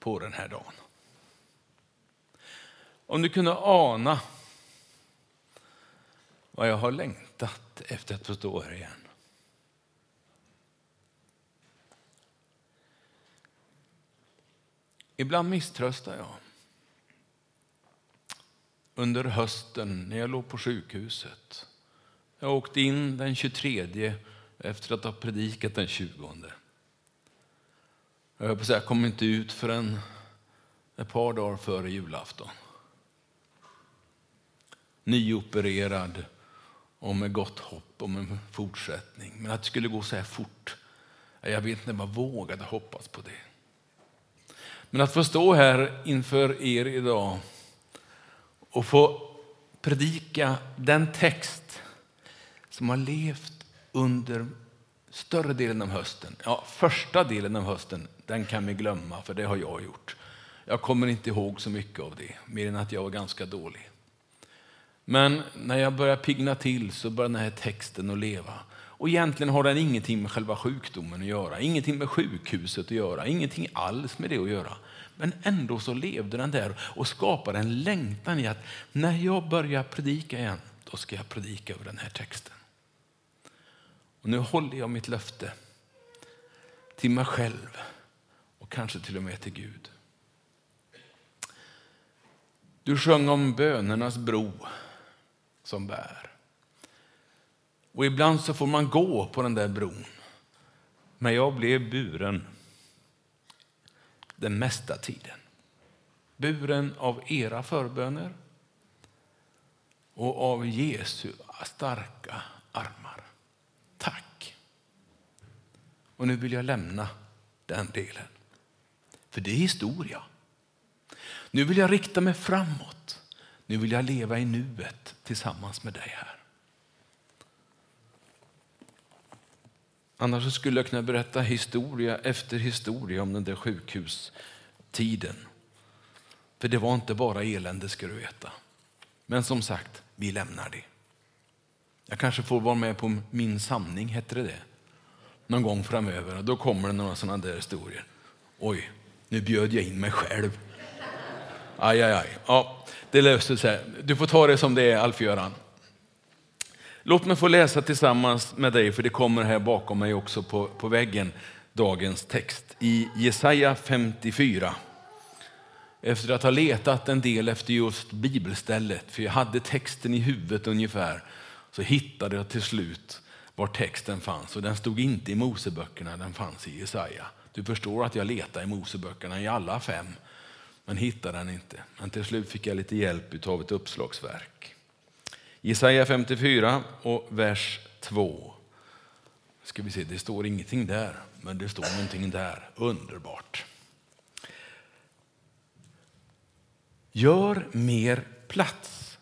på den här dagen. Om du kunde ana vad jag har längtat efter att få stå här igen. Ibland misströstar jag. Under hösten när jag låg på sjukhuset. Jag åkte in den 23 efter att ha predikat den 20. Jag på säga, kom inte ut förrän ett par dagar före julafton. Nyopererad och med gott hopp om en fortsättning. Men att det skulle gå så här fort, jag vet inte om jag vågade hoppas på det. Men att få stå här inför er idag och få predika den text som har levt under större delen av hösten. Ja, första delen av hösten, den kan vi glömma, för det har jag gjort. Jag kommer inte ihåg så mycket av det, mer än att jag var ganska dålig. Men när jag börjar pigna till så börjar den här texten att leva. Och egentligen har den ingenting med själva sjukdomen att göra, ingenting med sjukhuset att göra, ingenting alls med det att göra. Men ändå så levde den där och skapade en längtan i att när jag börjar predika igen, då ska jag predika över den här texten. Och nu håller jag mitt löfte till mig själv och kanske till och med till Gud. Du sjöng om bönernas bro som bär. Och ibland så får man gå på den där bron. Men jag blev buren den mesta tiden. Buren av era förböner och av Jesu starka armar. Tack. Och nu vill jag lämna den delen. För det är historia. Nu vill jag rikta mig framåt. Nu vill jag leva i nuet tillsammans med dig här. Annars skulle jag kunna berätta historia efter historia om den där sjukhustiden. För det var inte bara elände ska du veta. Men som sagt, vi lämnar det. Jag kanske får vara med på Min sanning. hette det det? Någon gång framöver. Och då kommer det några sådana där historier. Oj, nu bjöd jag in mig själv. Aj, aj, aj. Ja, det löste sig. Du får ta det som det är, Alf-Göran. Låt mig få läsa tillsammans med dig, för det kommer här bakom mig också på, på väggen, dagens text. I Jesaja 54. Efter att ha letat en del efter just bibelstället, för jag hade texten i huvudet ungefär, så hittade jag till slut var texten fanns. Och den stod inte i Moseböckerna, den fanns i Jesaja. Du förstår att jag letade i Moseböckerna i alla fem, men hittade den inte. Men till slut fick jag lite hjälp av ett uppslagsverk. Jesaja 54 och vers 2. Ska vi se, det står ingenting där, men det står någonting där. Underbart. Gör mer plats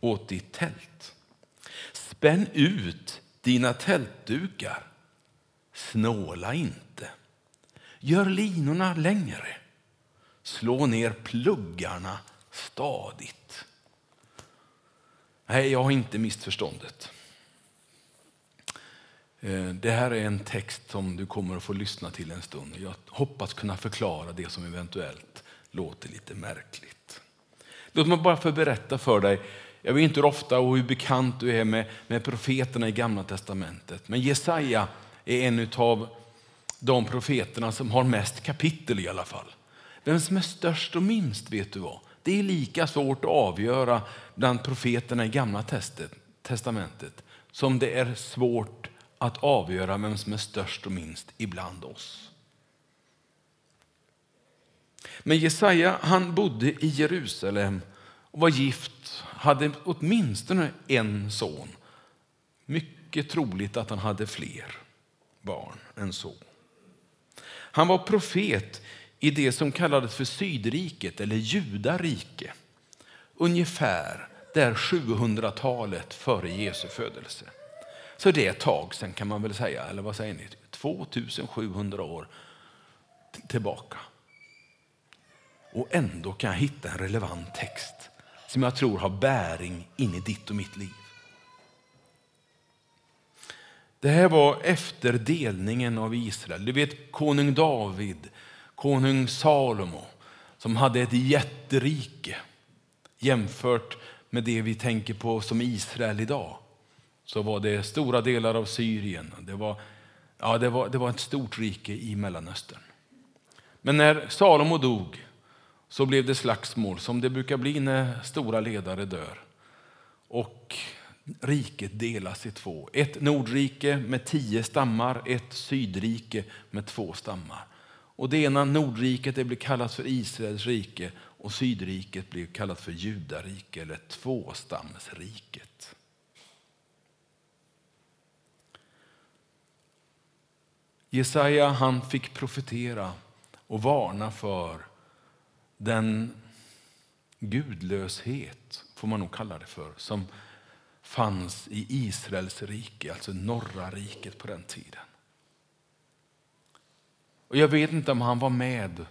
åt ditt tält. Spänn ut dina tältdukar. Snåla inte. Gör linorna längre. Slå ner pluggarna stadigt. Nej, jag har inte missförståndet. förståndet. det här är en text som du kommer att få lyssna till en stund. Jag hoppas kunna förklara det som eventuellt låter lite märkligt. Låt mig bara få berätta för dig, jag vet inte hur ofta och hur bekant du är med, med profeterna i Gamla Testamentet, men Jesaja är en av de profeterna som har mest kapitel i alla fall. Vem som är störst och minst vet du vad? Det är lika svårt att avgöra bland profeterna i Gamla testamentet som det är svårt att avgöra vem som är störst och minst ibland oss. Men Jesaja han bodde i Jerusalem och var gift, hade åtminstone en son. Mycket troligt att han hade fler barn än så. Han var profet i det som kallades för Sydriket eller Judarike. Ungefär där 700-talet före Jesu födelse. Så det är ett tag sen kan man väl säga, eller vad säger ni? 2700 år tillbaka. Och ändå kan jag hitta en relevant text som jag tror har bäring in i ditt och mitt liv. Det här var efter delningen av Israel. Du vet konung David konung Salomo som hade ett jätterike jämfört med det vi tänker på som Israel idag. Så var det stora delar av Syrien. Det var, ja, det var, det var ett stort rike i Mellanöstern. Men när Salomo dog så blev det slagsmål som det brukar bli när stora ledare dör. Och riket delas i två. Ett nordrike med tio stammar, ett sydrike med två stammar. Och det ena nordriket det blir kallat för Israels rike och sydriket blir kallat för Judarike eller tvåstamsriket. Jesaja han fick profetera och varna för den gudlöshet, får man nog kalla det för, som fanns i Israels rike, alltså norra riket på den tiden. Och jag vet inte om han var med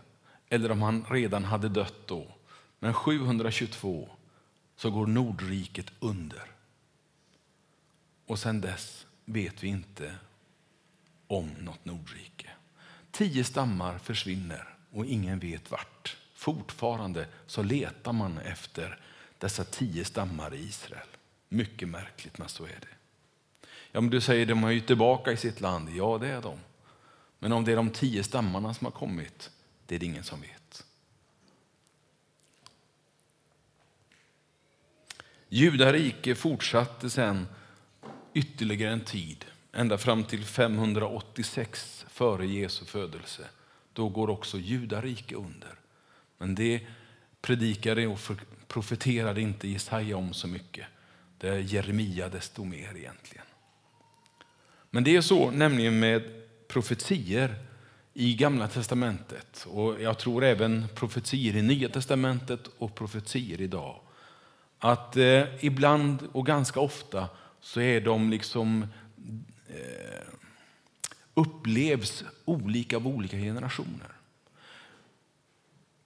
eller om han redan hade dött då. Men 722 så går Nordriket under. Och sen dess vet vi inte om något Nordrike. Tio stammar försvinner och ingen vet vart. Fortfarande så letar man efter dessa tio stammar i Israel. Mycket märkligt, men så är det. Ja, men du säger de är ju tillbaka i sitt land. Ja, det är de. Men om det är de tio stammarna som har kommit, det är det ingen som vet. Judarike fortsatte sen ytterligare en tid, ända fram till 586 före Jesu födelse. Då går också Judarike under. Men det predikade och profeterade inte Jesaja om så mycket. Det är Jeremia desto mer egentligen. Men det är så nämligen med profetier i Gamla testamentet och jag tror även profetier i Nya testamentet och profetier idag. Att eh, ibland och ganska ofta så är de liksom eh, upplevs olika av olika generationer.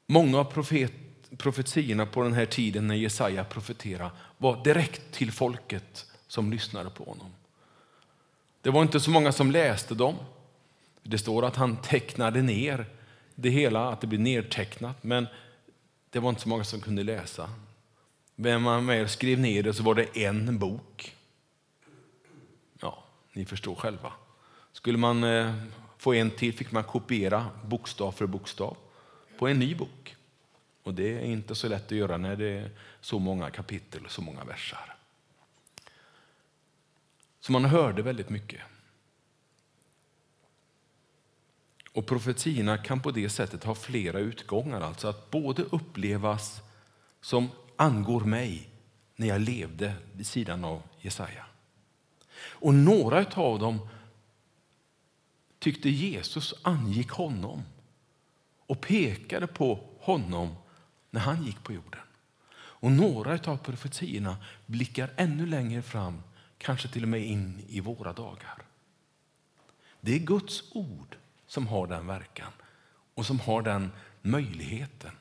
Många av profet, profetierna på den här tiden när Jesaja profeterade var direkt till folket som lyssnade på honom. Det var inte så många som läste dem. Det står att han tecknade ner det hela, att det blev nedtecknat, men det var inte så många som kunde läsa. Vem man väl skrev ner det så var det en bok. Ja, ni förstår själva. Skulle man eh, få en till fick man kopiera bokstav för bokstav på en ny bok. Och det är inte så lätt att göra när det är så många kapitel och så många versar. Så man hörde väldigt mycket. Och profetierna kan på det sättet ha flera utgångar, alltså att både upplevas som angår mig när jag levde vid sidan av Jesaja. Och några av dem tyckte Jesus angick honom och pekade på honom när han gick på jorden. Och några av profetierna blickar ännu längre fram, kanske till och med in i våra dagar. Det är Guds ord som har den verkan och som har den möjligheten.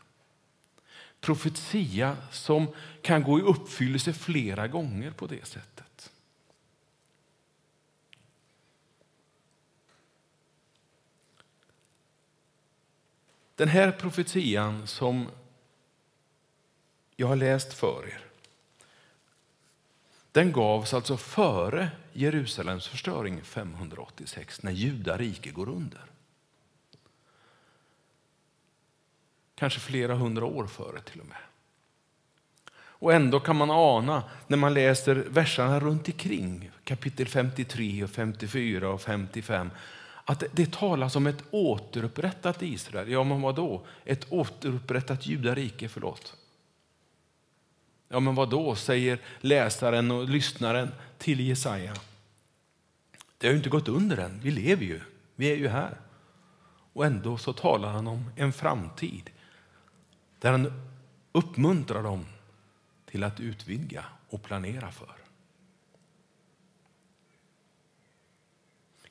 Profetia som kan gå i uppfyllelse flera gånger på det sättet. Den här profetian som jag har läst för er den gavs alltså före Jerusalems förstöring 586, när judarike går under. Kanske flera hundra år före till och med. Och ändå kan man ana när man läser verserna runt omkring, kapitel 53, och 54 och 55, att det talas om ett återupprättat Israel. Ja, men vad då? Ett återupprättat judarike, förlåt. Ja, men vad då, säger läsaren och lyssnaren till Jesaja. Det har ju inte gått under än, vi lever ju, vi är ju här. Och ändå så talar han om en framtid där han uppmuntrar dem till att utvidga och planera för.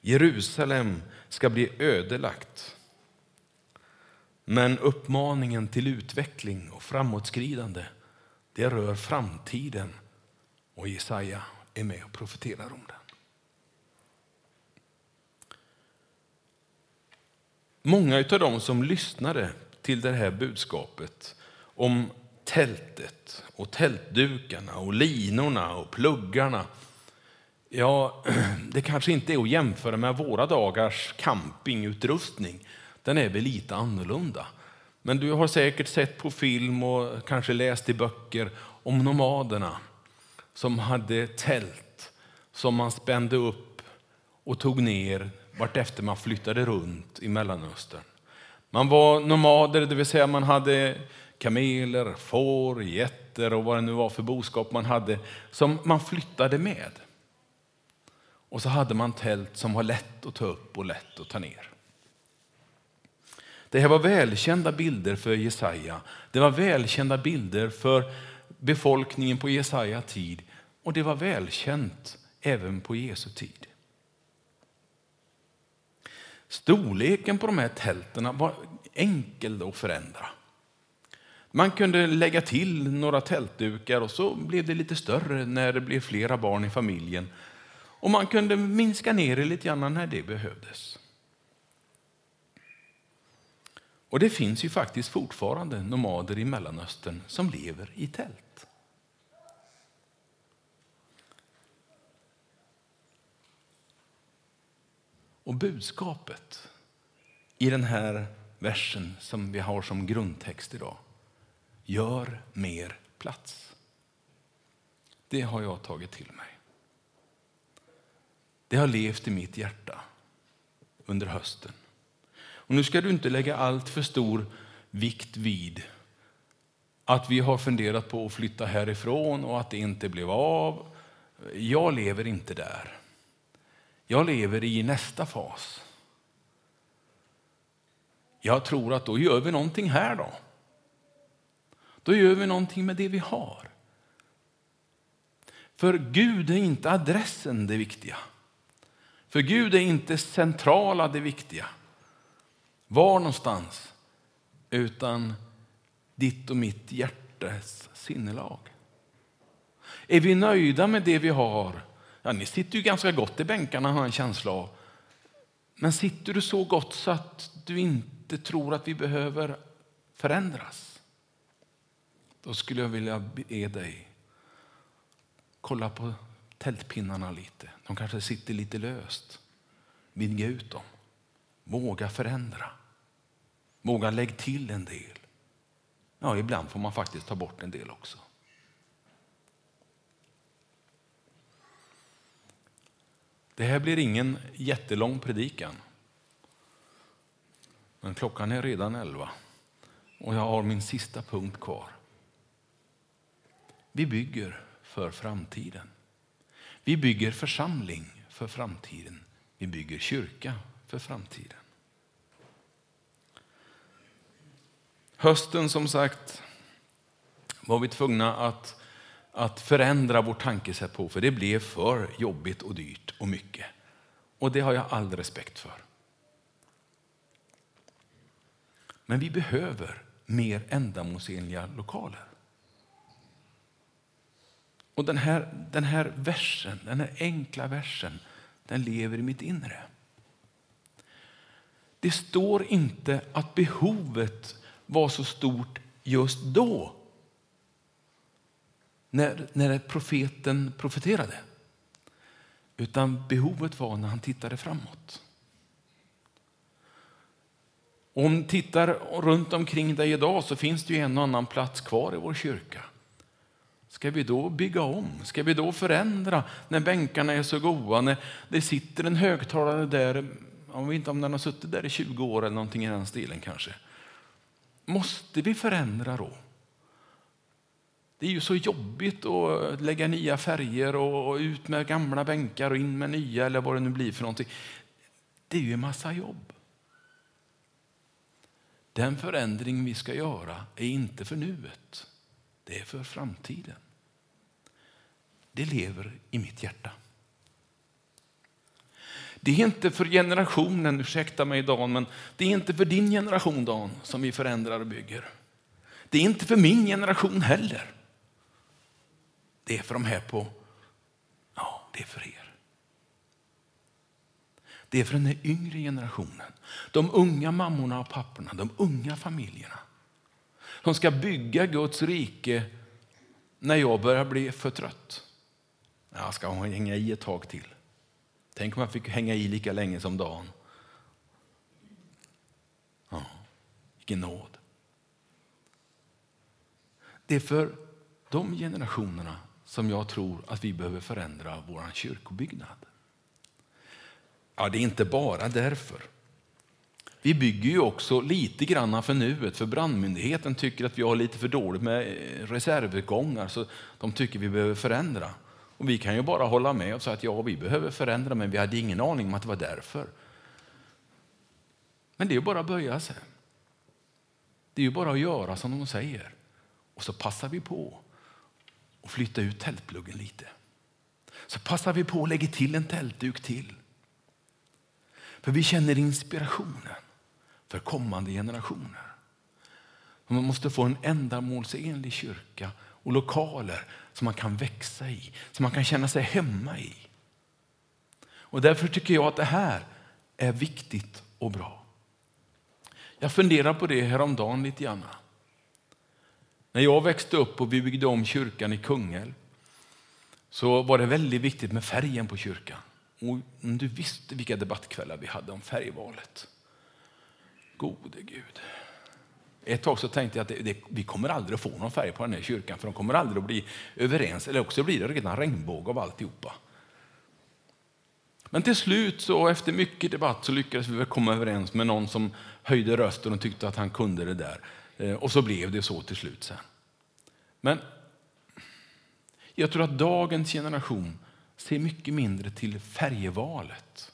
Jerusalem ska bli ödelagt. Men uppmaningen till utveckling och framåtskridande det rör framtiden och Jesaja är med och profeterar om den. många av dem som lyssnade till det här budskapet om tältet och tältdukarna och linorna och pluggarna. Ja, det kanske inte är att jämföra med våra dagars campingutrustning. Den är väl lite annorlunda. Men du har säkert sett på film och kanske läst i böcker om nomaderna som hade tält som man spände upp och tog ner vartefter man flyttade runt i Mellanöstern. Man var nomader, det vill säga man hade kameler, får, getter och vad det nu var för boskap man hade som man flyttade med. Och så hade man tält som var lätt att ta upp och lätt att ta ner. Det här var välkända bilder för Jesaja. Det var välkända bilder för befolkningen på Jesaja tid och det var välkänt även på Jesu tid. Storleken på de här tälten var enkel att förändra. Man kunde lägga till några tältdukar och så blev det lite större när det blev flera barn i familjen. Och man kunde minska ner det lite grann när det behövdes. Och det finns ju faktiskt fortfarande nomader i Mellanöstern som lever i tält. Och budskapet i den här versen som vi har som grundtext idag. Gör mer plats. Det har jag tagit till mig. Det har levt i mitt hjärta under hösten. Och nu ska du inte lägga allt för stor vikt vid att vi har funderat på att flytta härifrån och att det inte blev av. Jag lever inte där. Jag lever i nästa fas. Jag tror att då gör vi någonting här då. Då gör vi någonting med det vi har. För Gud är inte adressen det viktiga. För Gud är inte centrala det viktiga. Var någonstans? Utan ditt och mitt hjärtes sinnelag. Är vi nöjda med det vi har? Ja, ni sitter ju ganska gott i bänkarna har en känsla av. Men sitter du så gott så att du inte tror att vi behöver förändras? Då skulle jag vilja be dig kolla på tältpinnarna lite. De kanske sitter lite löst. Vidga ut dem. Våga förändra. Våga lägga till en del. Ja, ibland får man faktiskt ta bort en del också. Det här blir ingen jättelång predikan. Men klockan är redan elva och jag har min sista punkt kvar. Vi bygger för framtiden. Vi bygger församling för framtiden. Vi bygger kyrka för framtiden. Hösten som sagt var vi tvungna att, att förändra vårt tankesätt på för det blev för jobbigt och dyrt och mycket. Och det har jag all respekt för. Men vi behöver mer ändamålsenliga lokaler. Och den här, den här versen, den här enkla versen, den lever i mitt inre. Det står inte att behovet var så stort just då. När, när profeten profeterade. Utan behovet var när han tittade framåt. Om du tittar runt omkring dig idag så finns det ju en och annan plats kvar i vår kyrka. Ska vi då bygga om? Ska vi då förändra när bänkarna är så goda? När det sitter en högtalare där, jag vet inte om den har suttit där i 20 år eller någonting i den stilen kanske. Måste vi förändra då? Det är ju så jobbigt att lägga nya färger och ut med gamla bänkar och in med nya eller vad det nu blir för någonting. Det är ju en massa jobb. Den förändring vi ska göra är inte för nuet, det är för framtiden. Det lever i mitt hjärta. Det är inte för generationen, ursäkta mig Dan, men det är inte för din generation Dan som vi förändrar och bygger. Det är inte för min generation heller. Det är för de här på, ja, det är för er. Det är för den yngre generationen. De unga mammorna och papporna, de unga familjerna. som ska bygga Guds rike när jag börjar bli för trött. Jag ska hänga i ett tag till. Tänk om jag fick hänga i lika länge som Dan. Ja, vilken nåd. Det är för de generationerna som jag tror att vi behöver förändra vår kyrkobyggnad. Ja, det är inte bara därför. Vi bygger ju också lite grann för nuet, för brandmyndigheten tycker att vi har lite för dåligt med reservutgångar, så de tycker vi behöver förändra. Och vi kan ju bara hålla med och säga att ja, vi behöver förändra, men vi hade ingen aning om att det var därför. Men det är ju bara att böja sig. Det är ju bara att göra som de säger. Och så passar vi på att flytta ut tältpluggen lite. Så passar vi på att lägga till en tältduk till. För vi känner inspirationen för kommande generationer. Man måste få en ändamålsenlig kyrka och lokaler som man kan växa i, som man kan känna sig hemma i. Och därför tycker jag att det här är viktigt och bra. Jag funderar på det häromdagen lite grann. När jag växte upp och vi byggde om kyrkan i Kungälv så var det väldigt viktigt med färgen på kyrkan. Och du visste vilka debattkvällar vi hade om färgvalet. Gode Gud. Ett tag så tänkte jag att det, det, vi kommer aldrig att få någon färg på den här kyrkan för de kommer aldrig att bli överens. Eller också blir det redan regnbåge av alltihopa. Men till slut, så efter mycket debatt, så lyckades vi komma överens med någon som höjde rösten och tyckte att han kunde det där. Eh, och så blev det så till slut sen. Men jag tror att dagens generation ser mycket mindre till färgvalet.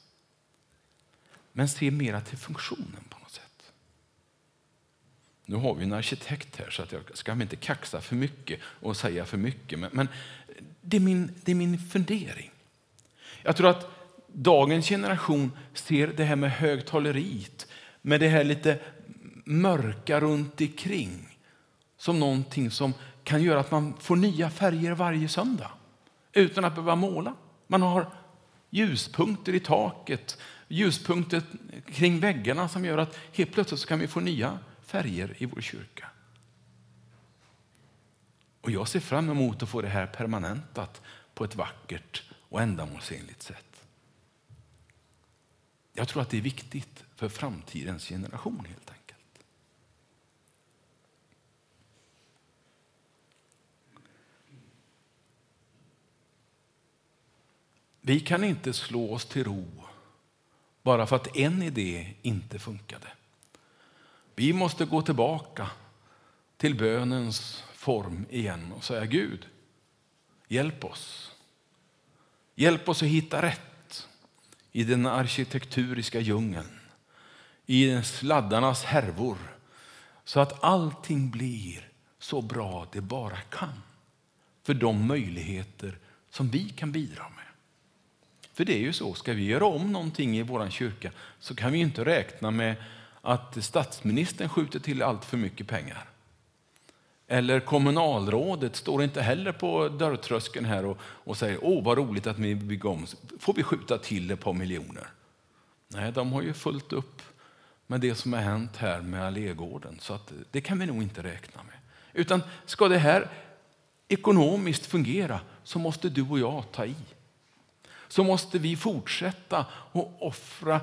Men ser mera till funktionen på något sätt. Nu har vi en arkitekt här så att jag ska inte kaxa för mycket och säga för mycket. Men, men det, är min, det är min fundering. Jag tror att dagens generation ser det här med högtalerit, med det här lite mörka runt omkring som någonting som kan göra att man får nya färger varje söndag utan att behöva måla. Man har ljuspunkter i taket, ljuspunkter kring väggarna som gör att helt plötsligt så kan vi få nya färger i vår kyrka. Och jag ser fram emot att få det här permanentat på ett vackert och ändamålsenligt sätt. Jag tror att det är viktigt för framtidens generation helt enkelt. Vi kan inte slå oss till ro bara för att en idé inte funkade. Vi måste gå tillbaka till bönens form igen och säga Gud, hjälp oss. Hjälp oss att hitta rätt i den arkitekturiska djungeln, i sladdarnas härvor, så att allting blir så bra det bara kan för de möjligheter som vi kan bidra med. För det är ju så, ska vi göra om någonting i vår kyrka så kan vi inte räkna med att statsministern skjuter till allt för mycket pengar. Eller kommunalrådet står inte heller på dörrtröskeln här och, och säger åh vad roligt att vi bygger om, får vi skjuta till ett par miljoner? Nej, de har ju fullt upp med det som har hänt här med Allégården, så att det kan vi nog inte räkna med. Utan ska det här ekonomiskt fungera så måste du och jag ta i så måste vi fortsätta att offra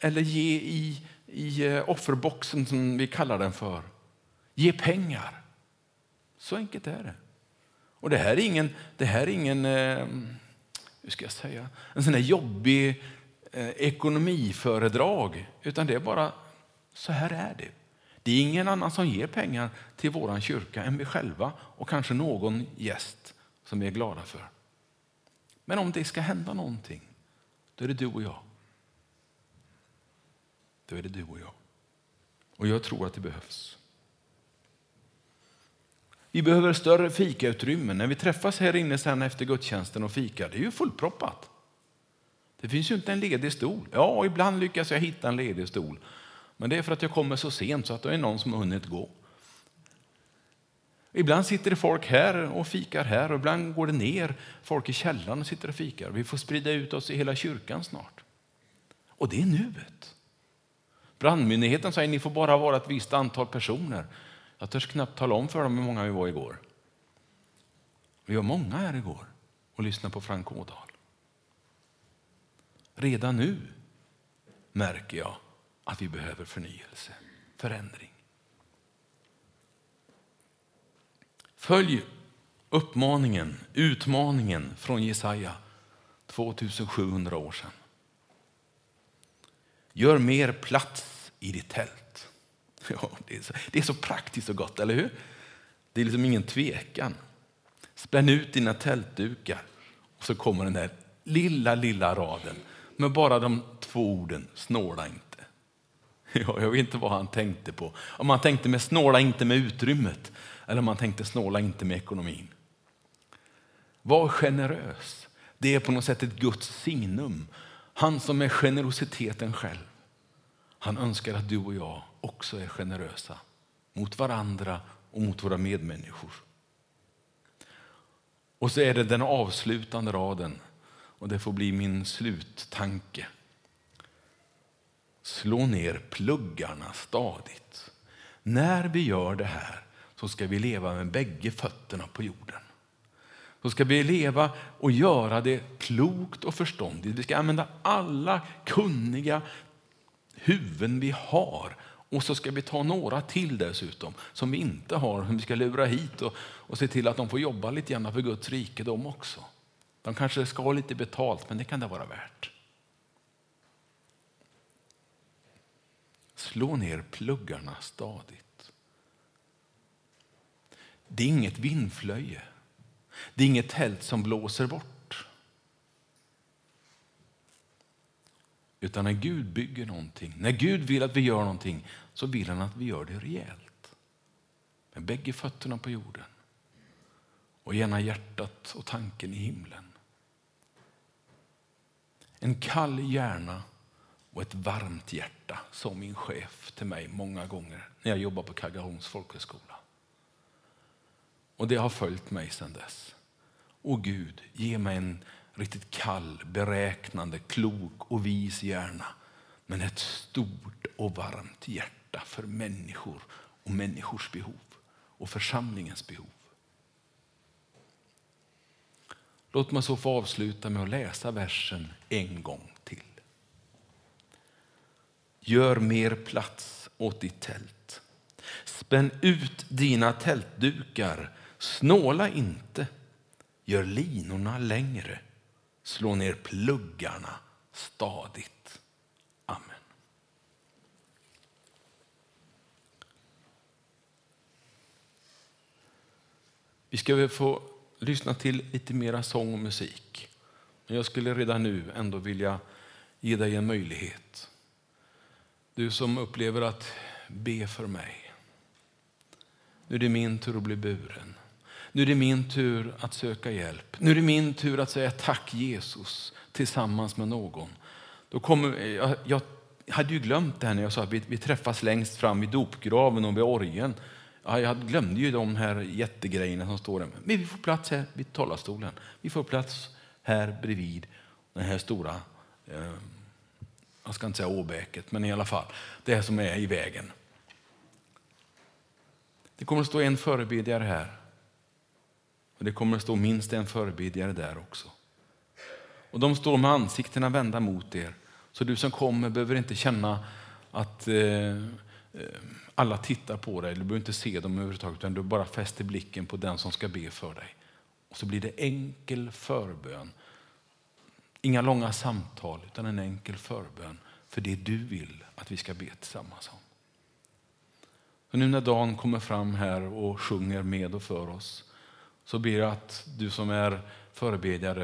eller ge i, i eh, offerboxen som vi kallar den för. Ge pengar. Så enkelt är det. Och det här är ingen, det här är ingen eh, hur ska jag säga, en sån här jobbig eh, ekonomiföredrag, utan det är bara så här är det. Det är ingen annan som ger pengar till vår kyrka än vi själva och kanske någon gäst som vi är glada för. Men om det ska hända någonting, då är det du och jag. Då är det du och jag. Och jag tror att det behövs. Vi behöver större fikautrymmen. När vi träffas här inne sen efter gudstjänsten och fikar, det är ju fullproppat. Det finns ju inte en ledig stol. Ja, ibland lyckas jag hitta en ledig stol. Men det är för att jag kommer så sent så att det är någon som har hunnit gå. Ibland sitter det folk här och fikar här och ibland går det ner folk i källaren och sitter och fikar. Vi får sprida ut oss i hela kyrkan snart. Och det är nuet. Brandmyndigheten säger att ni får bara vara ett visst antal personer. Jag törs knappt tala om för dem hur många vi var igår. Vi var många här igår och lyssnade på Frank Ådahl. Redan nu märker jag att vi behöver förnyelse, förändring. Följ uppmaningen, utmaningen från Jesaja 2700 år sedan. Gör mer plats i ditt tält. Ja, det, är så, det är så praktiskt och gott, eller hur? Det är liksom ingen tvekan. Spänn ut dina tältdukar och så kommer den där lilla, lilla raden med bara de två orden snåla inte. Ja, jag vet inte vad han tänkte på. Om han tänkte med snåla inte med utrymmet eller om han tänkte snåla inte med ekonomin. Var generös. Det är på något sätt ett Guds signum. Han som är generositeten själv. Han önskar att du och jag också är generösa mot varandra och mot våra medmänniskor. Och så är det den avslutande raden och det får bli min sluttanke. Slå ner pluggarna stadigt. När vi gör det här så ska vi leva med bägge fötterna på jorden. Så ska vi leva och göra det klokt och förståndigt. Vi ska använda alla kunniga huvuden vi har. Och så ska vi ta några till dessutom som vi inte har, som vi ska lura hit och, och se till att de får jobba lite grann för Guds rike de också. De kanske ska ha lite betalt, men det kan det vara värt. Slå ner pluggarna stadigt. Det är inget vindflöje. Det är inget tält som blåser bort. Utan när Gud bygger någonting, när Gud vill att vi gör någonting, så vill han att vi gör det rejält. Med bägge fötterna på jorden och gärna hjärtat och tanken i himlen. En kall hjärna och ett varmt hjärta, sa min chef till mig många gånger när jag jobbade på Kaggaholms folkhögskola. Och det har följt mig sedan dess. Och Gud, ge mig en riktigt kall, beräknande, klok och vis hjärna. Men ett stort och varmt hjärta för människor och människors behov och församlingens behov. Låt mig så få avsluta med att läsa versen en gång till. Gör mer plats åt ditt tält. Spänn ut dina tältdukar. Snåla inte. Gör linorna längre. Slå ner pluggarna stadigt. Amen. Vi ska väl få lyssna till lite mera sång och musik. Men jag skulle redan nu ändå vilja ge dig en möjlighet. Du som upplever att be för mig. Nu är det min tur att bli buren. Nu är det min tur att söka hjälp. Nu är det min tur att säga tack Jesus tillsammans med någon. Då kommer, jag, jag hade ju glömt det här när jag sa att vi, vi träffas längst fram vid dopgraven och vid orgen. Ja, jag glömde ju de här jättegrejerna som står där. Men vi får plats här vid talarstolen. Vi får plats här bredvid den här stora, eh, jag ska inte säga åbäket, men i alla fall det som är i vägen. Det kommer att stå en förebedjare här. Men det kommer att stå minst en förebedjare där också. Och de står med ansiktena vända mot er. Så du som kommer behöver inte känna att eh, eh alla tittar på dig. Du behöver inte se dem överhuvudtaget, utan du bara fäster blicken på den som ska be för dig. Och så blir det enkel förbön. Inga långa samtal, utan en enkel förbön för det du vill att vi ska be tillsammans om. Och nu när Dan kommer fram här och sjunger med och för oss så ber jag att du som är förebedjare